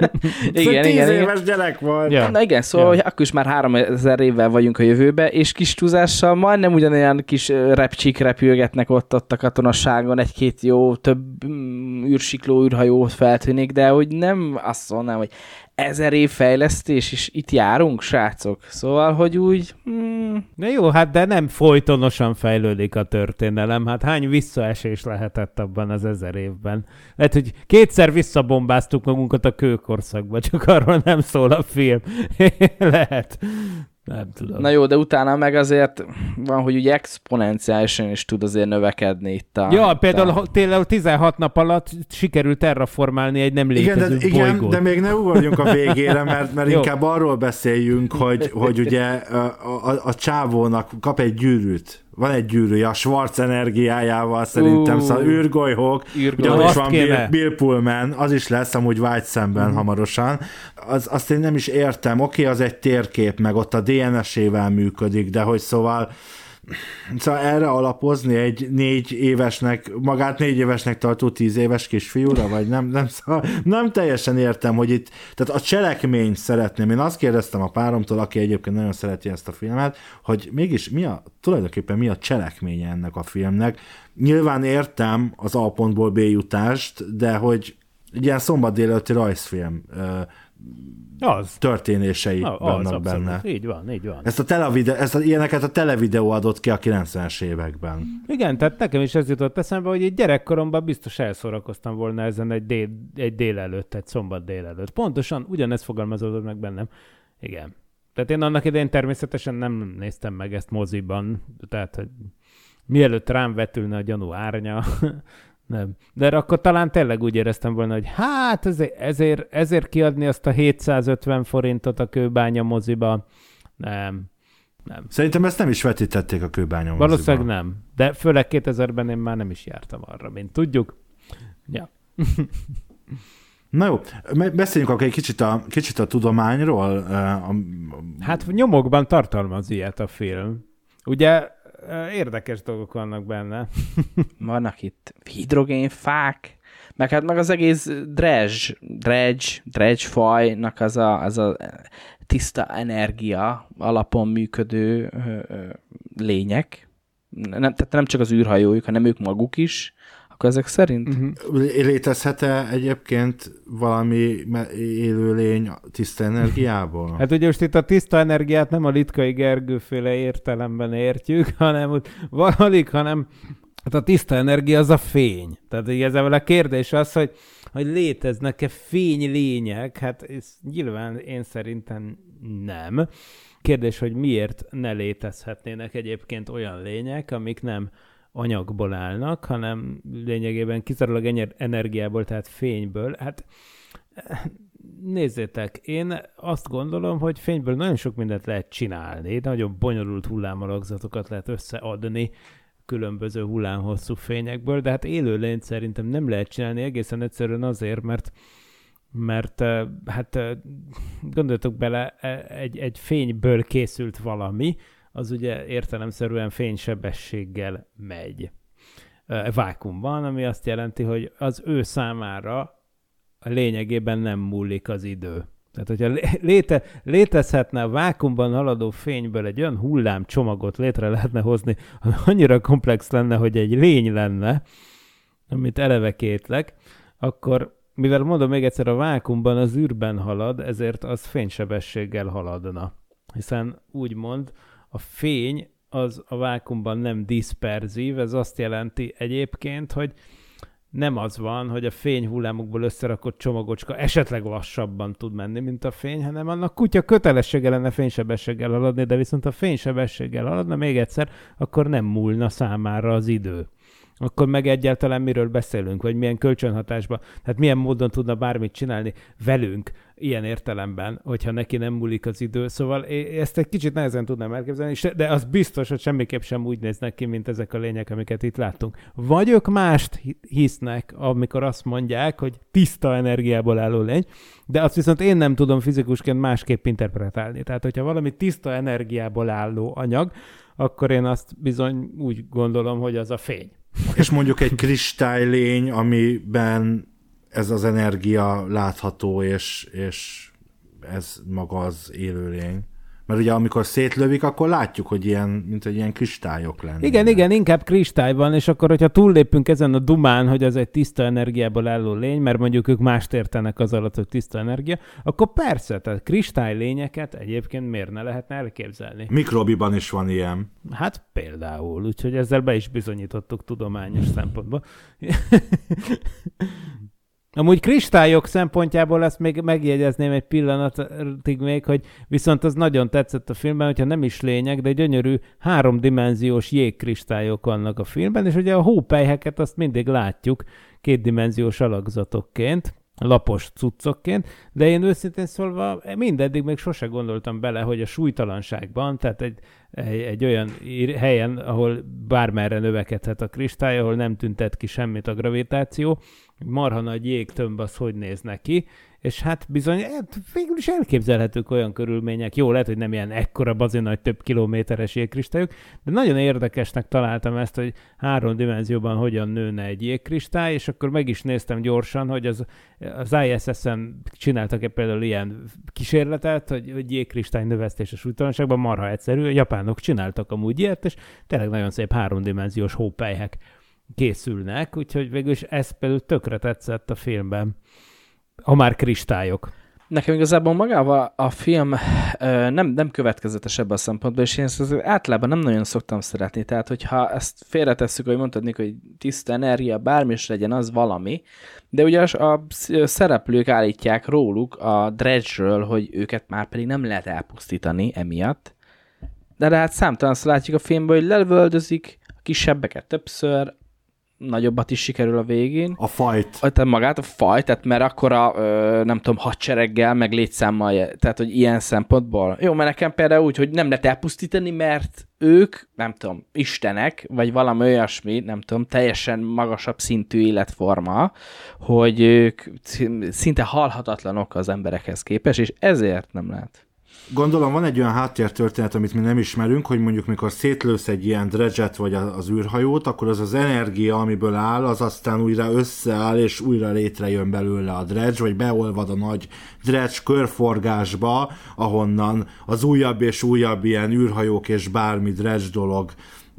tíz igen, igen. éves gyerek volt. Ja. Na igen, szóval Ja. hogy akkor is már 3000 évvel vagyunk a jövőbe, és kis túlzással majdnem ugyanolyan kis repcsik repülgetnek ott, ott a katonasságon, egy-két jó, több mm, űrsikló, űrhajó feltűnik, de hogy nem azt mondanám, hogy ezer év fejlesztés, és itt járunk, srácok. Szóval, hogy úgy... Mm, Na jó, hát de nem folytonosan fejlődik a történelem. Hát hány visszaesés lehetett abban az ezer évben? Lehet, hogy kétszer visszabombáztuk magunkat a kőkorszakba, csak arról nem szól a film. Lehet. Nem tudom. na jó, de utána meg azért van, hogy ugye exponenciálisan is tud azért növekedni itt a... Ja, például tényleg 16 nap alatt sikerült terraformálni egy nem Igen, létező de, igen, bolygót. de még ne ugorjunk a végére, mert, mert Jó. inkább arról beszéljünk, hogy, hogy ugye a, a, a csávónak kap egy gyűrűt. Van egy gyűrűje, a Schwarz energiájával szerintem, Ú. szóval űrgolyhók, ugye ott is van Bill, kéne. Bill Pullman, az is lesz amúgy White szemben Mhm. hamarosan. Az, azt én nem is értem, oké, az egy térkép, meg ott a DNS-ével működik, de hogy szóval Szóval erre alapozni egy négy évesnek, magát négy évesnek tartó tíz éves kisfiúra, vagy nem, nem, szóval nem teljesen értem, hogy itt, tehát a cselekményt szeretném. Én azt kérdeztem a páromtól, aki egyébként nagyon szereti ezt a filmet, hogy mégis mi a, tulajdonképpen mi a cselekménye ennek a filmnek. Nyilván értem az A pontból B jutást, de hogy egy ilyen szombat délelőtti rajzfilm Az. történései Az, az vannak abszolút. benne. Így van, így van. Ezt a, televide, ezt a ilyeneket a televideó adott ki a 90-es években. Igen, tehát nekem is ez jutott eszembe, hogy így gyerekkoromban biztos elszórakoztam volna ezen egy, dél, egy délelőtt, egy szombat délelőtt. Pontosan ugyanez fogalmazódott meg bennem. Igen. Tehát én annak idején természetesen nem néztem meg ezt moziban, tehát hogy mielőtt rám vetülne a gyanú árnya, nem. De akkor talán tényleg úgy éreztem volna, hogy hát ezért, ezért, ezért kiadni azt a 750 forintot a kőbánya moziba, nem, nem. Szerintem ezt nem is vetítették a kőbánya Valószínűleg moziban. nem. De főleg 2000-ben én már nem is jártam arra, mint tudjuk. Ja. Na jó, beszéljünk akkor egy kicsit a, kicsit a tudományról. eh, A, a, Hát nyomokban tartalmaz ilyet a film. Ugye érdekes dolgok vannak benne. Vannak itt hidrogénfák, meg hát meg az egész dredge, dredge, dredge fajnak az a, az a tiszta energia alapon működő lények. Nem, tehát nem csak az űrhajójuk, hanem ők maguk is. Akkor ezek szerint? Uh-huh. létezhet-e egyébként valami élőlény tiszta energiából? Hát ugye most itt a tiszta energiát nem a Litkai Gergőféle értelemben értjük, hanem valahogy, hanem hát a tiszta energia az a fény. Tehát igazából a kérdés az, hogy, hogy léteznek-e fénylények? Hát ez nyilván én szerintem nem. Kérdés, hogy miért ne létezhetnének egyébként olyan lények, amik nem anyagból állnak, hanem lényegében kizárólag ener- energiából, tehát fényből. Hát nézzétek, én azt gondolom, hogy fényből nagyon sok mindent lehet csinálni, nagyon bonyolult hullámalakzatokat lehet összeadni különböző hullámhosszú fényekből, de hát élőlényt szerintem nem lehet csinálni egészen egyszerűen azért, mert mert hát gondoljatok bele, eh, egy, egy fényből készült valami, az ugye értelemszerűen fénysebességgel megy vákumban, ami azt jelenti, hogy az ő számára lényegében nem múlik az idő. Tehát, hogyha lé- léte, létezhetne a vákumban haladó fényből egy olyan hullámcsomagot létre lehetne hozni, ami annyira komplex lenne, hogy egy lény lenne, amit eleve kétlek, akkor mivel mondom még egyszer, a vákumban az űrben halad, ezért az fénysebességgel haladna. Hiszen úgymond a fény az a vákumban nem diszperzív, ez azt jelenti egyébként, hogy nem az van, hogy a fény hullámokból összerakott csomagocska esetleg lassabban tud menni, mint a fény, hanem annak kutya kötelessége lenne fénysebességgel haladni, de viszont a fénysebességgel haladna még egyszer, akkor nem múlna számára az idő akkor meg egyáltalán miről beszélünk, vagy milyen kölcsönhatásban, tehát milyen módon tudna bármit csinálni velünk ilyen értelemben, hogyha neki nem múlik az idő. Szóval ezt egy kicsit nehezen tudnám elképzelni, de az biztos, hogy semmiképp sem úgy néznek ki, mint ezek a lények, amiket itt láttunk. Vagy ők mást hisznek, amikor azt mondják, hogy tiszta energiából álló lény, de azt viszont én nem tudom fizikusként másképp interpretálni. Tehát, hogyha valami tiszta energiából álló anyag, akkor én azt bizony úgy gondolom, hogy az a fény. És mondjuk egy kristálylény, amiben ez az energia látható, és, és ez maga az élőlény. Mert ugye amikor szétlövik, akkor látjuk, hogy ilyen, mint egy ilyen kristályok lenne. Igen, igen, inkább kristály van, és akkor, hogyha túllépünk ezen a dumán, hogy ez egy tiszta energiából álló lény, mert mondjuk ők mást értenek az alatt, hogy tiszta energia, akkor persze, tehát kristály lényeket egyébként miért ne lehetne elképzelni? Mikrobiban is van ilyen. Hát például, úgyhogy ezzel be is bizonyítottuk tudományos szempontból. Amúgy kristályok szempontjából ezt még megjegyezném egy pillanatig még, hogy viszont az nagyon tetszett a filmben, hogyha nem is lényeg, de gyönyörű háromdimenziós jégkristályok vannak a filmben, és ugye a hópelyheket azt mindig látjuk kétdimenziós alakzatokként, lapos cuccokként, de én őszintén szólva mindeddig még sose gondoltam bele, hogy a súlytalanságban, tehát egy, egy, egy olyan helyen, ahol bármerre növekedhet a kristály, ahol nem tüntet ki semmit a gravitáció, marha nagy jégtömb az hogy néz neki, és hát bizony, hát végül is elképzelhetők olyan körülmények. Jó, lehet, hogy nem ilyen ekkora bazin nagy több kilométeres jégkristályok, de nagyon érdekesnek találtam ezt, hogy három dimenzióban hogyan nőne egy jégkristály, és akkor meg is néztem gyorsan, hogy az, az ISS-en csináltak-e például ilyen kísérletet, hogy, hogy jégkristály növesztés a súlytalanságban marha egyszerű. A japánok csináltak amúgy ilyet, és tényleg nagyon szép háromdimenziós hópelyhek készülnek, úgyhogy végül is ez például tökre tetszett a filmben. Ha már kristályok. Nekem igazából magával a film ö, nem, nem következetes ebben a szempontból, és én ezt általában nem nagyon szoktam szeretni. Tehát, hogyha ezt félretesszük, hogy mondtad, Nik, hogy tiszta energia, bármi is legyen, az valami. De ugye a, szereplők állítják róluk a dredge hogy őket már pedig nem lehet elpusztítani emiatt. De, de hát számtalan látjuk a filmben, hogy lelövöldözik a kisebbeket többször, nagyobbat is sikerül a végén. A fajt. Tehát magát a fajt, tehát mert akkor a, ö, nem tudom, hadsereggel, meg létszámmal, tehát hogy ilyen szempontból. Jó, mert nekem például úgy, hogy nem lehet elpusztítani, mert ők, nem tudom, istenek, vagy valami olyasmi, nem tudom, teljesen magasabb szintű életforma, hogy ők szinte halhatatlanok az emberekhez képest, és ezért nem lehet. Gondolom van egy olyan háttértörténet, amit mi nem ismerünk, hogy mondjuk mikor szétlősz egy ilyen dredget vagy az űrhajót, akkor az az energia, amiből áll, az aztán újra összeáll, és újra létrejön belőle a dredge, vagy beolvad a nagy dredge körforgásba, ahonnan az újabb és újabb ilyen űrhajók és bármi dredge dolog,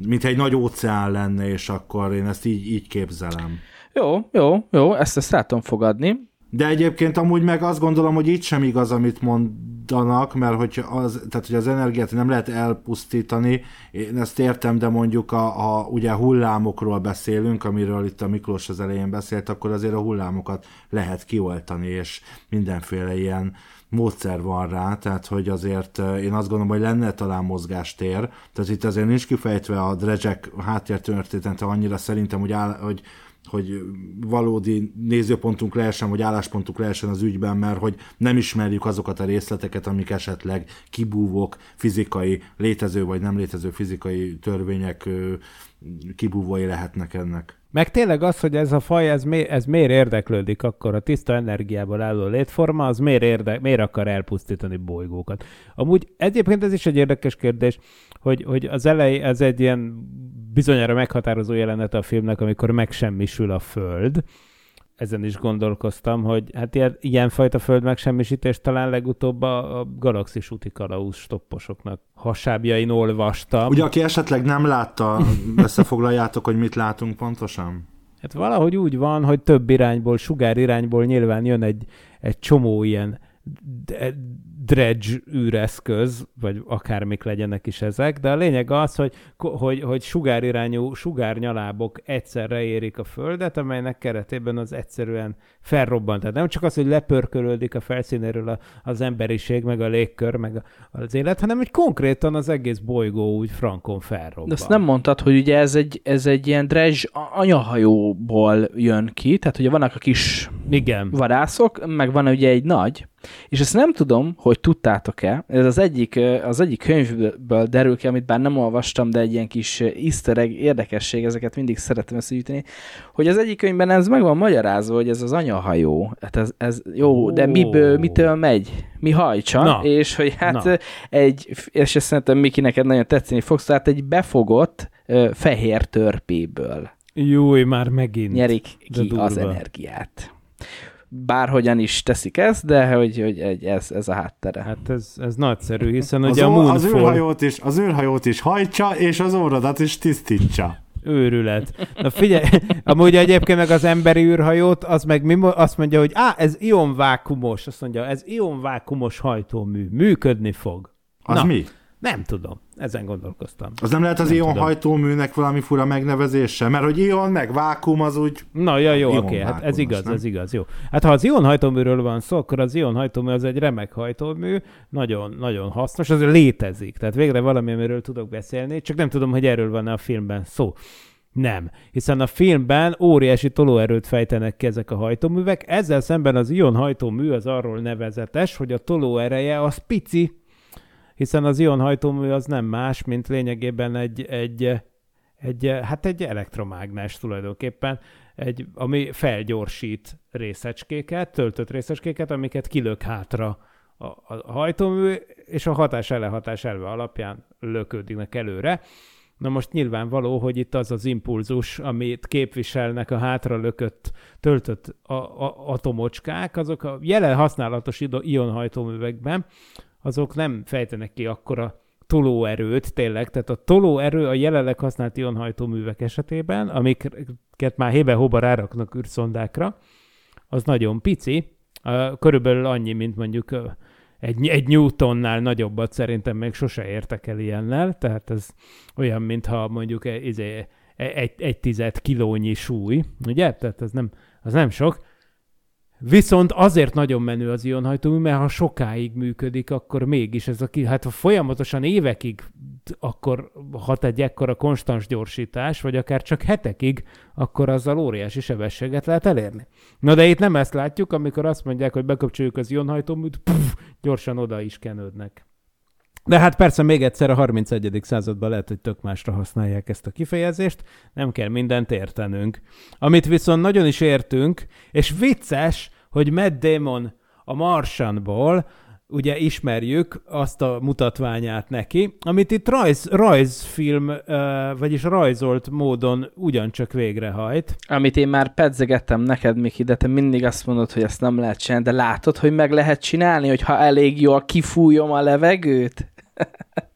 mint egy nagy óceán lenne, és akkor én ezt így, így képzelem. Jó, jó, jó, ezt, ezt látom fogadni. De egyébként amúgy meg azt gondolom, hogy itt sem igaz, amit mond mondanak, mert hogy az, tehát, hogy az energiát nem lehet elpusztítani, én ezt értem, de mondjuk a, a ugye hullámokról beszélünk, amiről itt a Miklós az elején beszélt, akkor azért a hullámokat lehet kioltani, és mindenféle ilyen módszer van rá, tehát hogy azért én azt gondolom, hogy lenne talán mozgástér, tehát itt azért nincs kifejtve a Dredzsek háttértörténete annyira szerintem, hogy, áll, hogy hogy valódi nézőpontunk lehessen, vagy álláspontunk lehessen az ügyben, mert hogy nem ismerjük azokat a részleteket, amik esetleg kibúvók, fizikai, létező vagy nem létező fizikai törvények kibúvói lehetnek ennek. Meg tényleg az, hogy ez a faj, ez, mi, ez miért érdeklődik akkor a tiszta energiából álló létforma, az miért, érde, miért akar elpusztítani bolygókat. Amúgy egyébként ez is egy érdekes kérdés, hogy, hogy az elej, ez egy ilyen bizonyára meghatározó jelenet a filmnek, amikor megsemmisül a Föld, ezen is gondolkoztam, hogy hát ilyen, ilyenfajta föld megsemmisítés talán legutóbb a, a galaxis úti kalauz stopposoknak hasábjain olvastam. Ugye, aki esetleg nem látta, összefoglaljátok, hogy mit látunk pontosan? Hát valahogy úgy van, hogy több irányból, sugár irányból nyilván jön egy, egy csomó ilyen dredge űreszköz, vagy akármik legyenek is ezek, de a lényeg az, hogy, hogy, hogy sugárirányú sugárnyalábok egyszerre érik a Földet, amelynek keretében az egyszerűen felrobbant. Tehát nem csak az, hogy lepörkölődik a felszínéről a- az emberiség, meg a légkör, meg a- az élet, hanem hogy konkrétan az egész bolygó úgy frankon felrobban. De azt nem mondtad, hogy ugye ez egy, ez egy ilyen dredge anyahajóból jön ki, tehát ugye vannak a kis Igen. vadászok, meg van ugye egy nagy, és ezt nem tudom, hogy tudtátok-e, ez az egyik, az egyik könyvből derül ki, amit bár nem olvastam, de egy ilyen kis easter egg érdekesség, ezeket mindig szeretem összegyűjteni, hogy az egyik könyvben ez meg van magyarázva, hogy ez az anyahajó, hát ez, ez jó, de miből, mitől megy? Mi hajtsa? Na. És hogy hát Na. egy, és ezt szerintem Miki neked nagyon tetszeni fogsz, tehát egy befogott fehér törpéből Júj, már megint. nyerik ki az energiát. Bárhogyan is teszik ezt, de hogy, hogy egy- ez, ez a háttere. Hát ez, ez nagyszerű, hiszen Az, ugye a ó- az Moonfall űrhajót is, az űrhajót is hajtsa, és az óradat is tisztítsa. őrület. Na figyelj, amúgy egyébként meg az emberi űrhajót, az meg mi, azt mondja, hogy á, ez ionvákumos, azt mondja, ez ionvákumos hajtómű, működni fog. Az Na, mi? Nem tudom, ezen gondolkoztam. Az nem lehet az Nem ion tudom. hajtóműnek valami fura megnevezése? Mert hogy ion meg vákum az úgy... Na, ja, jó, oké, hát ez igaz, nem? ez igaz, jó. Hát ha az ion hajtóműről van szó, akkor az ion hajtómű az egy remek hajtómű, nagyon, nagyon hasznos, az létezik, tehát végre valami, amiről tudok beszélni, csak nem tudom, hogy erről van a filmben szó. Nem, hiszen a filmben óriási tolóerőt fejtenek ki ezek a hajtóművek, ezzel szemben az ion hajtómű az arról nevezetes, hogy a tolóereje az pici, hiszen az ion hajtómű az nem más, mint lényegében egy, egy, egy hát egy elektromágnes tulajdonképpen, egy, ami felgyorsít részecskéket, töltött részecskéket, amiket kilök hátra a, a hajtómű, és a hatás elehatás elve alapján löködnek előre. Na most nyilvánvaló, hogy itt az az impulzus, amit képviselnek a hátra lökött, töltött a, a, atomocskák, azok a jelen használatos ionhajtóművekben, azok nem fejtenek ki akkora tolóerőt tényleg, tehát a tolóerő a jelenleg használt ionhajtóművek esetében, amiket már hébe-hóba ráraknak űrszondákra, az nagyon pici, körülbelül annyi, mint mondjuk egy, egy Newtonnál nagyobbat szerintem még sose értek el ilyennel, tehát ez olyan, mintha mondjuk e- izé, e- egy, egy tized kilónyi súly, ugye? Tehát ez nem, az nem sok. Viszont azért nagyon menő az ionhajtómű, mert ha sokáig működik, akkor mégis ez a ki, hát ha folyamatosan évekig akkor hat egy ekkora konstans gyorsítás, vagy akár csak hetekig, akkor azzal óriási sebességet lehet elérni. Na de itt nem ezt látjuk, amikor azt mondják, hogy bekapcsoljuk az ionhajtóműt, puf, gyorsan oda is kenődnek. De hát persze még egyszer a 31. században lehet, hogy tök másra használják ezt a kifejezést, nem kell mindent értenünk. Amit viszont nagyon is értünk, és vicces, hogy Matt Damon a Martianból, ugye ismerjük azt a mutatványát neki, amit itt rajz, rajzfilm, vagyis rajzolt módon ugyancsak végrehajt. Amit én már pedzegettem neked, Miki, de te mindig azt mondod, hogy ezt nem lehet csinálni, de látod, hogy meg lehet csinálni, hogyha elég jól kifújom a levegőt?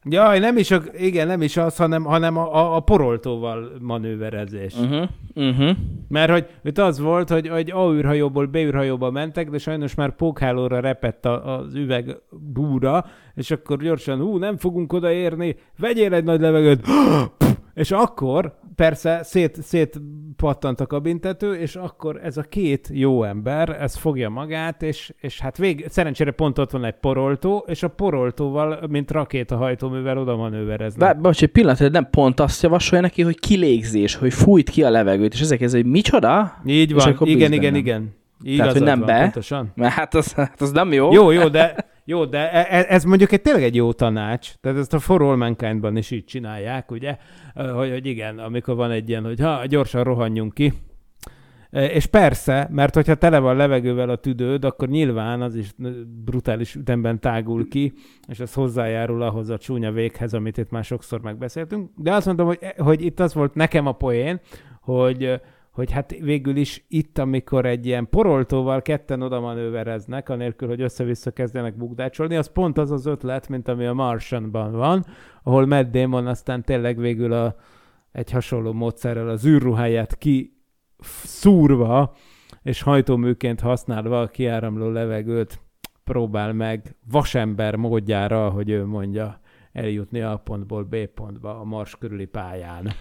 Jaj, nem is, a, igen, nem is az, hanem, hanem a, a, poroltóval manőverezés. Uh-huh. Uh-huh. Mert hogy itt az volt, hogy, hogy A űrhajóból B űrhajóba mentek, de sajnos már pókhálóra repett a, az üveg búra, és akkor gyorsan, hú, nem fogunk odaérni, vegyél egy nagy levegőt, és akkor persze szét, szét pattant a kabintető, és akkor ez a két jó ember, ez fogja magát, és, és hát vég, szerencsére pont ott van egy poroltó, és a poroltóval, mint rakétahajtóművel oda manővereznek. Bár, bocs, egy pillanat, nem pont azt javasolja neki, hogy kilégzés, hogy fújt ki a levegőt, és ezek ez, hogy micsoda? Így van, igen, igen, bennem. igen. Tehát, hogy Igazad nem van, be. Pontosan. Mert hát az, hát az nem jó. Jó, jó, de, jó, de e- e- ez mondjuk egy tényleg egy jó tanács. Tehát ezt a For All Mankind-ban is így csinálják, ugye? Hogy, hogy igen, amikor van egy ilyen, hogy ha, gyorsan rohanjunk ki. E, És persze, mert hogyha tele van levegővel a tüdőd, akkor nyilván az is brutális ütemben tágul ki, és ez hozzájárul ahhoz a csúnya véghez, amit itt már sokszor megbeszéltünk. De azt mondom, hogy, hogy itt az volt nekem a poén, hogy hogy hát végül is itt, amikor egy ilyen poroltóval ketten oda manővereznek, anélkül, hogy össze-vissza kezdenek bukdácsolni, az pont az az ötlet, mint ami a Martianban van, ahol Matt Damon aztán tényleg végül a, egy hasonló módszerrel az űrruháját ki szúrva, és hajtóműként használva a kiáramló levegőt próbál meg vasember módjára, hogy ő mondja, eljutni A pontból B pontba a Mars körüli pályán.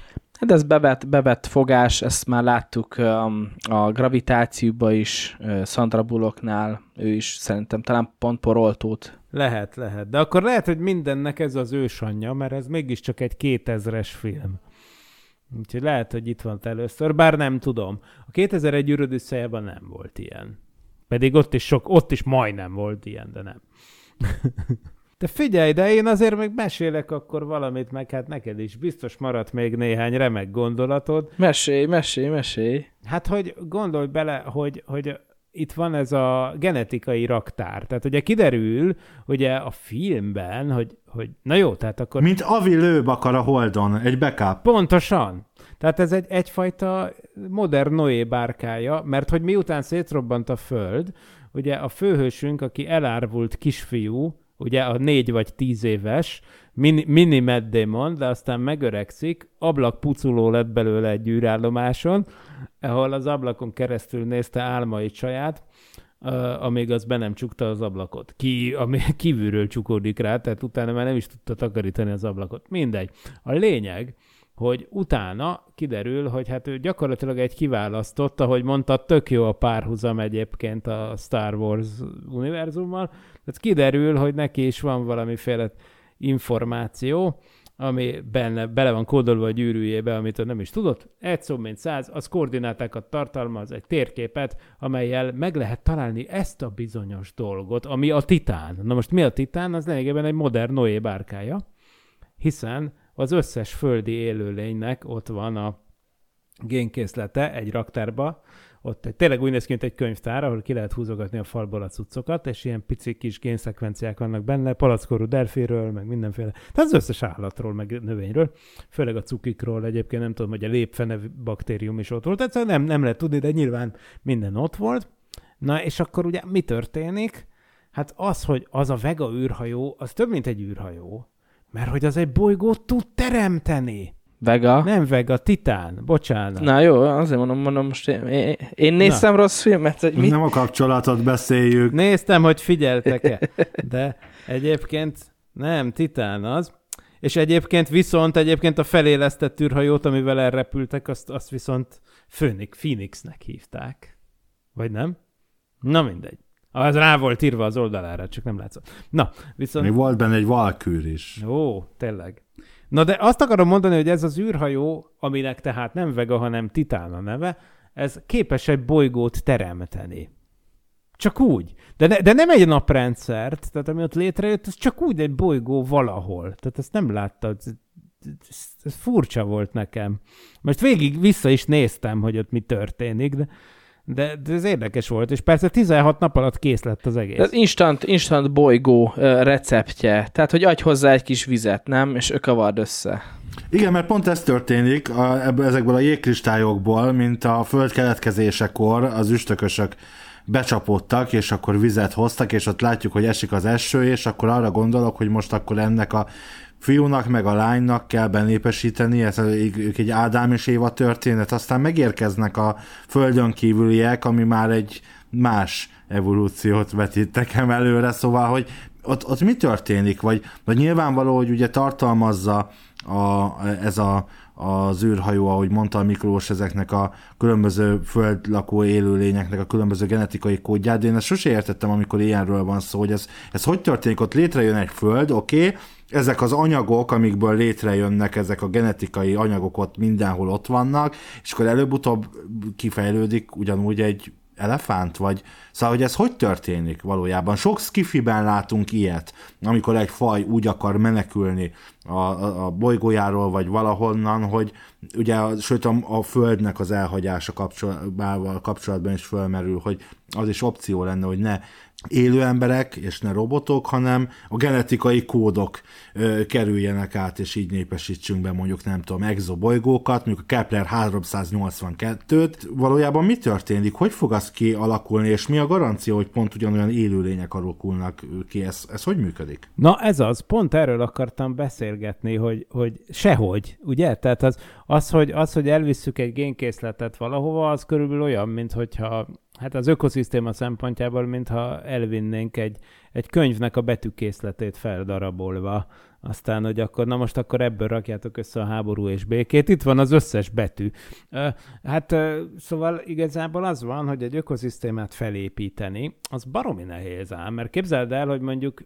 Hát ez bevett, bevett fogás, ezt már láttuk um, a gravitációba is, uh, Sandra Bullocknál, ő is szerintem talán pont poroltót. Lehet, lehet. De akkor lehet, hogy mindennek ez az ősanyja, mert ez mégiscsak egy 2000-es film. Úgyhogy lehet, hogy itt van először, bár nem tudom. A 2001 űröd összejában nem volt ilyen. Pedig ott is sok, ott is majdnem volt ilyen, de nem. De figyelj, de én azért még mesélek akkor valamit, meg hát neked is biztos maradt még néhány remek gondolatod. Mesélj, mesélj, mesélj. Hát, hogy gondolj bele, hogy, hogy itt van ez a genetikai raktár. Tehát ugye kiderül, ugye a filmben, hogy, hogy na jó, tehát akkor... Mint Avi lőb akar a Holdon, egy backup. Pontosan. Tehát ez egy, egyfajta modern Noé bárkája, mert hogy miután szétrobbant a Föld, ugye a főhősünk, aki elárvult kisfiú, ugye a négy vagy tíz éves, mini, mini Matt de aztán megöregszik, ablakpuculó lett belőle egy űrállomáson, ahol az ablakon keresztül nézte álmait saját, amíg az be nem csukta az ablakot. Ki, ami kívülről csukódik rá, tehát utána már nem is tudta takarítani az ablakot. Mindegy. A lényeg, hogy utána kiderül, hogy hát ő gyakorlatilag egy kiválasztott, ahogy mondta, tök jó a párhuzam egyébként a Star Wars univerzummal, tehát kiderül, hogy neki is van valamiféle információ, ami benne, bele van kódolva a gyűrűjébe, amit ő nem is tudott. Egy szó, mint száz, az koordinátákat tartalmaz, egy térképet, amelyel meg lehet találni ezt a bizonyos dolgot, ami a titán. Na most mi a titán? Az lényegében egy modern Noé bárkája, hiszen az összes földi élőlénynek ott van a génkészlete egy raktárba, ott egy, tényleg úgy néz ki, mint egy könyvtár, ahol ki lehet húzogatni a falból a cuccokat, és ilyen pici kis génszekvenciák vannak benne, palackorú delféről, meg mindenféle. Tehát az összes állatról, meg növényről, főleg a cukikról egyébként nem tudom, hogy a lépfene baktérium is ott volt, egyszerűen nem, nem lehet tudni, de nyilván minden ott volt. Na, és akkor ugye mi történik? Hát az, hogy az a vega űrhajó, az több, mint egy űrhajó. Mert hogy az egy bolygót tud teremteni. Vega. Nem Vega, Titán, bocsánat. Na jó, azért mondom, mondom most én, én, én néztem Na. rossz filmet, hogy mit? Nem a kapcsolatot beszéljük. Néztem, hogy figyeltek-e, de egyébként nem, Titán az. És egyébként viszont egyébként a felélesztett űrhajót, amivel elrepültek, azt, azt viszont Phoenix, Phoenixnek hívták. Vagy nem? Na mindegy. Az rá volt írva az oldalára, csak nem látszott. Na, viszont... Még volt benne egy valkűr is. Ó, tényleg. Na de azt akarom mondani, hogy ez az űrhajó, aminek tehát nem Vega, hanem Titán a neve, ez képes egy bolygót teremteni. Csak úgy. De, ne, de nem egy naprendszert, tehát ami ott létrejött, ez csak úgy egy bolygó valahol. Tehát ezt nem láttad. Ez, ez, ez furcsa volt nekem. Most végig vissza is néztem, hogy ott mi történik, de de, de ez érdekes volt, és persze 16 nap alatt kész lett az egész. Ez instant, instant bolygó receptje. Tehát, hogy adj hozzá egy kis vizet, nem? És kavard össze. Igen, mert pont ez történik a, ebből, ezekből a jégkristályokból, mint a föld keletkezésekor az üstökösök becsapódtak, és akkor vizet hoztak, és ott látjuk, hogy esik az eső, és akkor arra gondolok, hogy most akkor ennek a fiúnak meg a lánynak kell benépesíteni, ez ők egy Ádám és Éva történet, aztán megérkeznek a földön kívüliek, ami már egy más evolúciót vetít nekem előre, szóval, hogy ott, ott mi történik, vagy, vagy nyilvánvaló, hogy ugye tartalmazza a, ez a, az űrhajó, ahogy mondta a Miklós, ezeknek a különböző földlakó élőlényeknek a különböző genetikai kódját, de én ezt sose értettem, amikor ilyenről van szó, hogy ez, ez hogy történik, ott létrejön egy föld, oké, okay, ezek az anyagok, amikből létrejönnek, ezek a genetikai anyagok ott mindenhol ott vannak, és akkor előbb-utóbb kifejlődik ugyanúgy egy elefánt, vagy szóval, hogy ez hogy történik valójában? Sok skifiben látunk ilyet, amikor egy faj úgy akar menekülni a, a, a bolygójáról, vagy valahonnan, hogy ugye, sőt a, a földnek az elhagyása kapcsolatban, kapcsolatban is fölmerül, hogy az is opció lenne, hogy ne élő emberek, és ne robotok, hanem a genetikai kódok ö, kerüljenek át, és így népesítsünk be mondjuk, nem tudom, exobolygókat, mondjuk a Kepler 382-t. Valójában mi történik? Hogy fog az kialakulni, és mi a garancia, hogy pont ugyanolyan élőlények alakulnak ki? Ez, ez hogy működik? Na ez az, pont erről akartam beszélgetni, hogy, hogy sehogy, ugye? Tehát az, az, hogy, az, hogy elvisszük egy génkészletet valahova, az körülbelül olyan, mint hogyha hát az ökoszisztéma szempontjából, mintha elvinnénk egy, egy könyvnek a betűkészletét feldarabolva, aztán, hogy akkor, na most akkor ebből rakjátok össze a háború és békét. Itt van az összes betű. Hát szóval igazából az van, hogy egy ökoszisztémát felépíteni, az baromi nehéz ám, mert képzeld el, hogy mondjuk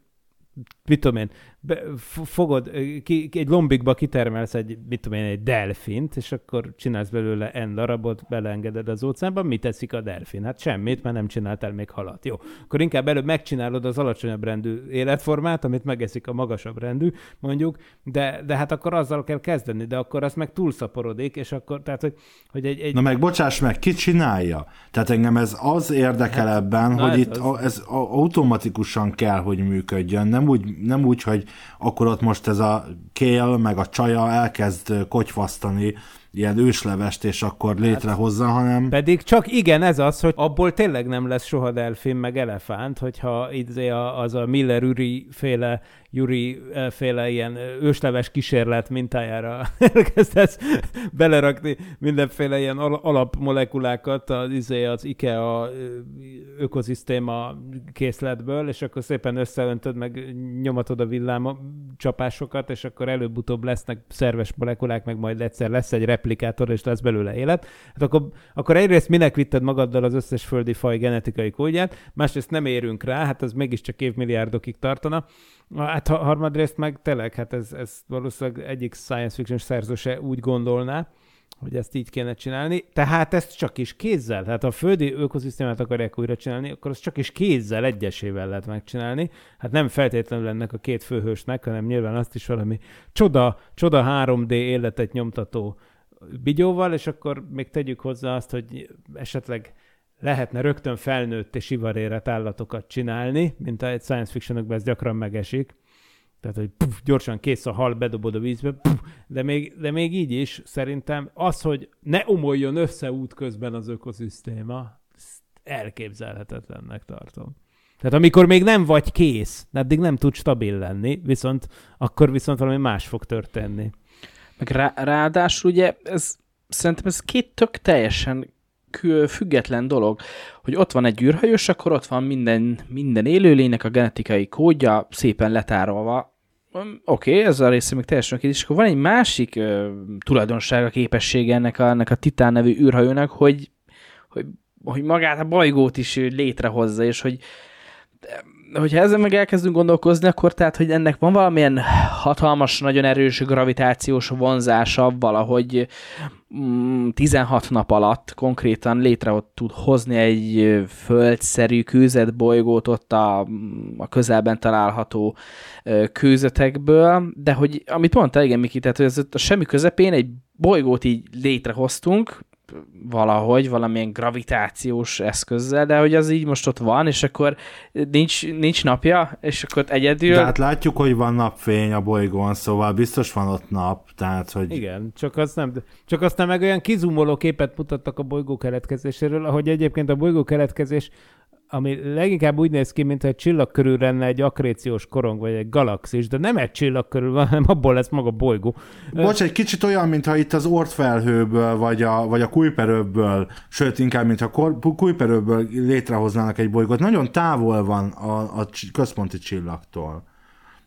mit tudom én, be, fogod, ki, egy lombikba kitermelsz egy, mit tudom én, egy delfint, és akkor csinálsz belőle N darabot, beleengeded az óceánba, mit teszik a delfin? Hát semmit, mert nem csináltál még halat. Jó, akkor inkább előbb megcsinálod az alacsonyabb rendű életformát, amit megeszik a magasabb rendű, mondjuk, de, de hát akkor azzal kell kezdeni, de akkor az meg túlszaporodik, és akkor, tehát, hogy, hogy egy, egy... Na meg bocsáss meg, ki csinálja? Tehát engem ez az érdekel hát, ebben, hogy ez itt az... ez automatikusan kell, hogy működjön, nem úgy, nem úgy, hogy akkor ott most ez a kél, meg a csaja elkezd kocsvasztani ilyen őslevest, és akkor létrehozza, hát, hanem... Pedig csak igen, ez az, hogy abból tényleg nem lesz soha delfin, meg elefánt, hogyha izé az a Miller-Uri féle Juri féle ilyen ősleves kísérlet mintájára elkezdesz belerakni mindenféle ilyen alapmolekulákat az, izé, az IKEA ökoszisztéma készletből, és akkor szépen összeöntöd, meg nyomatod a villám csapásokat, és akkor előbb-utóbb lesznek szerves molekulák, meg majd egyszer lesz egy replikátor, és lesz belőle élet. Hát akkor, akkor egyrészt minek vitted magaddal az összes földi faj genetikai kódját, másrészt nem érünk rá, hát az mégiscsak évmilliárdokig tartana. Hát harmadrészt meg tényleg, hát ez, ez valószínűleg egyik science fiction szerző se úgy gondolná, hogy ezt így kéne csinálni. Tehát ezt csak is kézzel, tehát ha a földi ökoszisztémát akarják újra csinálni, akkor azt csak is kézzel, egyesével lehet megcsinálni. Hát nem feltétlenül ennek a két főhősnek, hanem nyilván azt is valami csoda, csoda 3D életet nyomtató bigyóval, és akkor még tegyük hozzá azt, hogy esetleg lehetne rögtön felnőtt és ivarérett állatokat csinálni, mint egy science fictionokban ez gyakran megesik. Tehát, hogy puf, gyorsan kész a hal, bedobod a vízbe, puf, de, még, de még így is szerintem az, hogy ne omoljon össze út közben az ökoszisztéma, elképzelhetetlennek tartom. Tehát amikor még nem vagy kész, addig nem tud stabil lenni, viszont akkor viszont valami más fog történni. Meg rá, ráadásul ugye ez szerintem ez két tök teljesen független dolog, hogy ott van egy űrhajós, akkor ott van minden, minden élőlénynek a genetikai kódja szépen letárolva. Oké, okay, ez a része még teljesen oké, és akkor van egy másik ö, tulajdonsága, képessége ennek a, ennek a Titán nevű űrhajónak, hogy, hogy, hogy magát a bolygót is létrehozza, és hogy hogyha ezzel meg elkezdünk gondolkozni, akkor tehát, hogy ennek van valamilyen hatalmas, nagyon erős gravitációs vonzása valahogy 16 mm, nap alatt konkrétan létre tud hozni egy földszerű kőzetbolygót ott a, a közelben található kőzetekből, de hogy amit mondta, igen, Miki, tehát hogy ez a semmi közepén egy bolygót így létrehoztunk, valahogy, valamilyen gravitációs eszközzel, de hogy az így most ott van, és akkor nincs, nincs napja, és akkor egyedül... De hát látjuk, hogy van napfény a bolygón, szóval biztos van ott nap, tehát hogy... Igen, csak, az nem, csak aztán meg olyan kizumoló képet mutattak a bolygó keletkezéséről, ahogy egyébként a bolygó keletkezés ami leginkább úgy néz ki, mint egy csillag körül lenne egy akréciós korong, vagy egy galaxis, de nem egy csillag körül van, hanem abból lesz maga bolygó. Bocs, egy kicsit olyan, mintha itt az ortfelhőből, vagy a, vagy a kújperőből, sőt, inkább, mintha kújperőből létrehoznának egy bolygót. Nagyon távol van a, a központi csillagtól.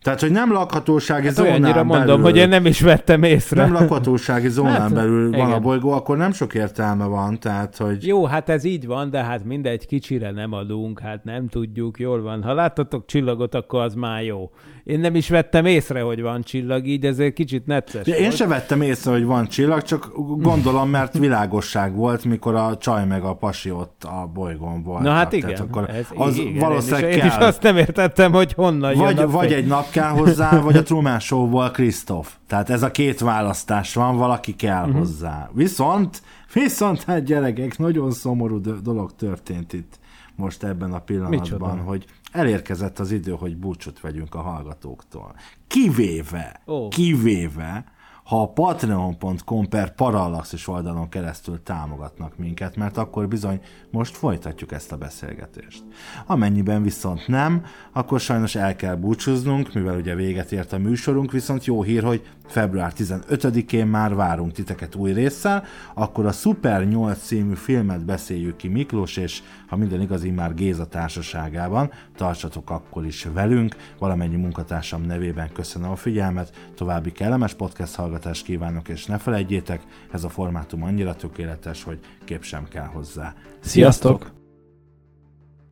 Tehát, hogy nem lakhatósági hát zónán belül... mondom, hogy én nem is vettem észre. Nem lakhatósági zónán hát, belül igen. van a bolygó, akkor nem sok értelme van, tehát, hogy... Jó, hát ez így van, de hát mindegy, kicsire nem adunk, hát nem tudjuk, jól van. Ha láttatok csillagot, akkor az már jó. Én nem is vettem észre, hogy van csillag, így ezért kicsit necces ja, Én sem vettem észre, hogy van csillag, csak gondolom, mert világosság volt, mikor a csaj meg a pasi ott a bolygón volt. Na hát igen. Tehát akkor ez, az igen, valószínűleg én is, kell. Én is azt nem értettem, hogy honnan vagy, jön Vagy egy nap kell hozzá, vagy a Truman Show-ból Krisztof. Tehát ez a két választás van, valaki kell uh-huh. hozzá. Viszont, viszont hát gyerekek, nagyon szomorú dolog történt itt most ebben a pillanatban, Micsoda? hogy elérkezett az idő, hogy búcsút vegyünk a hallgatóktól. Kivéve, oh. kivéve, ha a patreon.com per parallaxis oldalon keresztül támogatnak minket, mert akkor bizony most folytatjuk ezt a beszélgetést. Amennyiben viszont nem, akkor sajnos el kell búcsúznunk, mivel ugye véget ért a műsorunk, viszont jó hír, hogy február 15-én már várunk titeket új résszel, akkor a Super 8 című filmet beszéljük ki Miklós, és ha minden igaz, már Géza társaságában, tartsatok akkor is velünk, valamennyi munkatársam nevében köszönöm a figyelmet, további kellemes podcast hallgatást kívánok, és ne felejtjétek, ez a formátum annyira tökéletes, hogy kép sem kell hozzá. Sziasztok!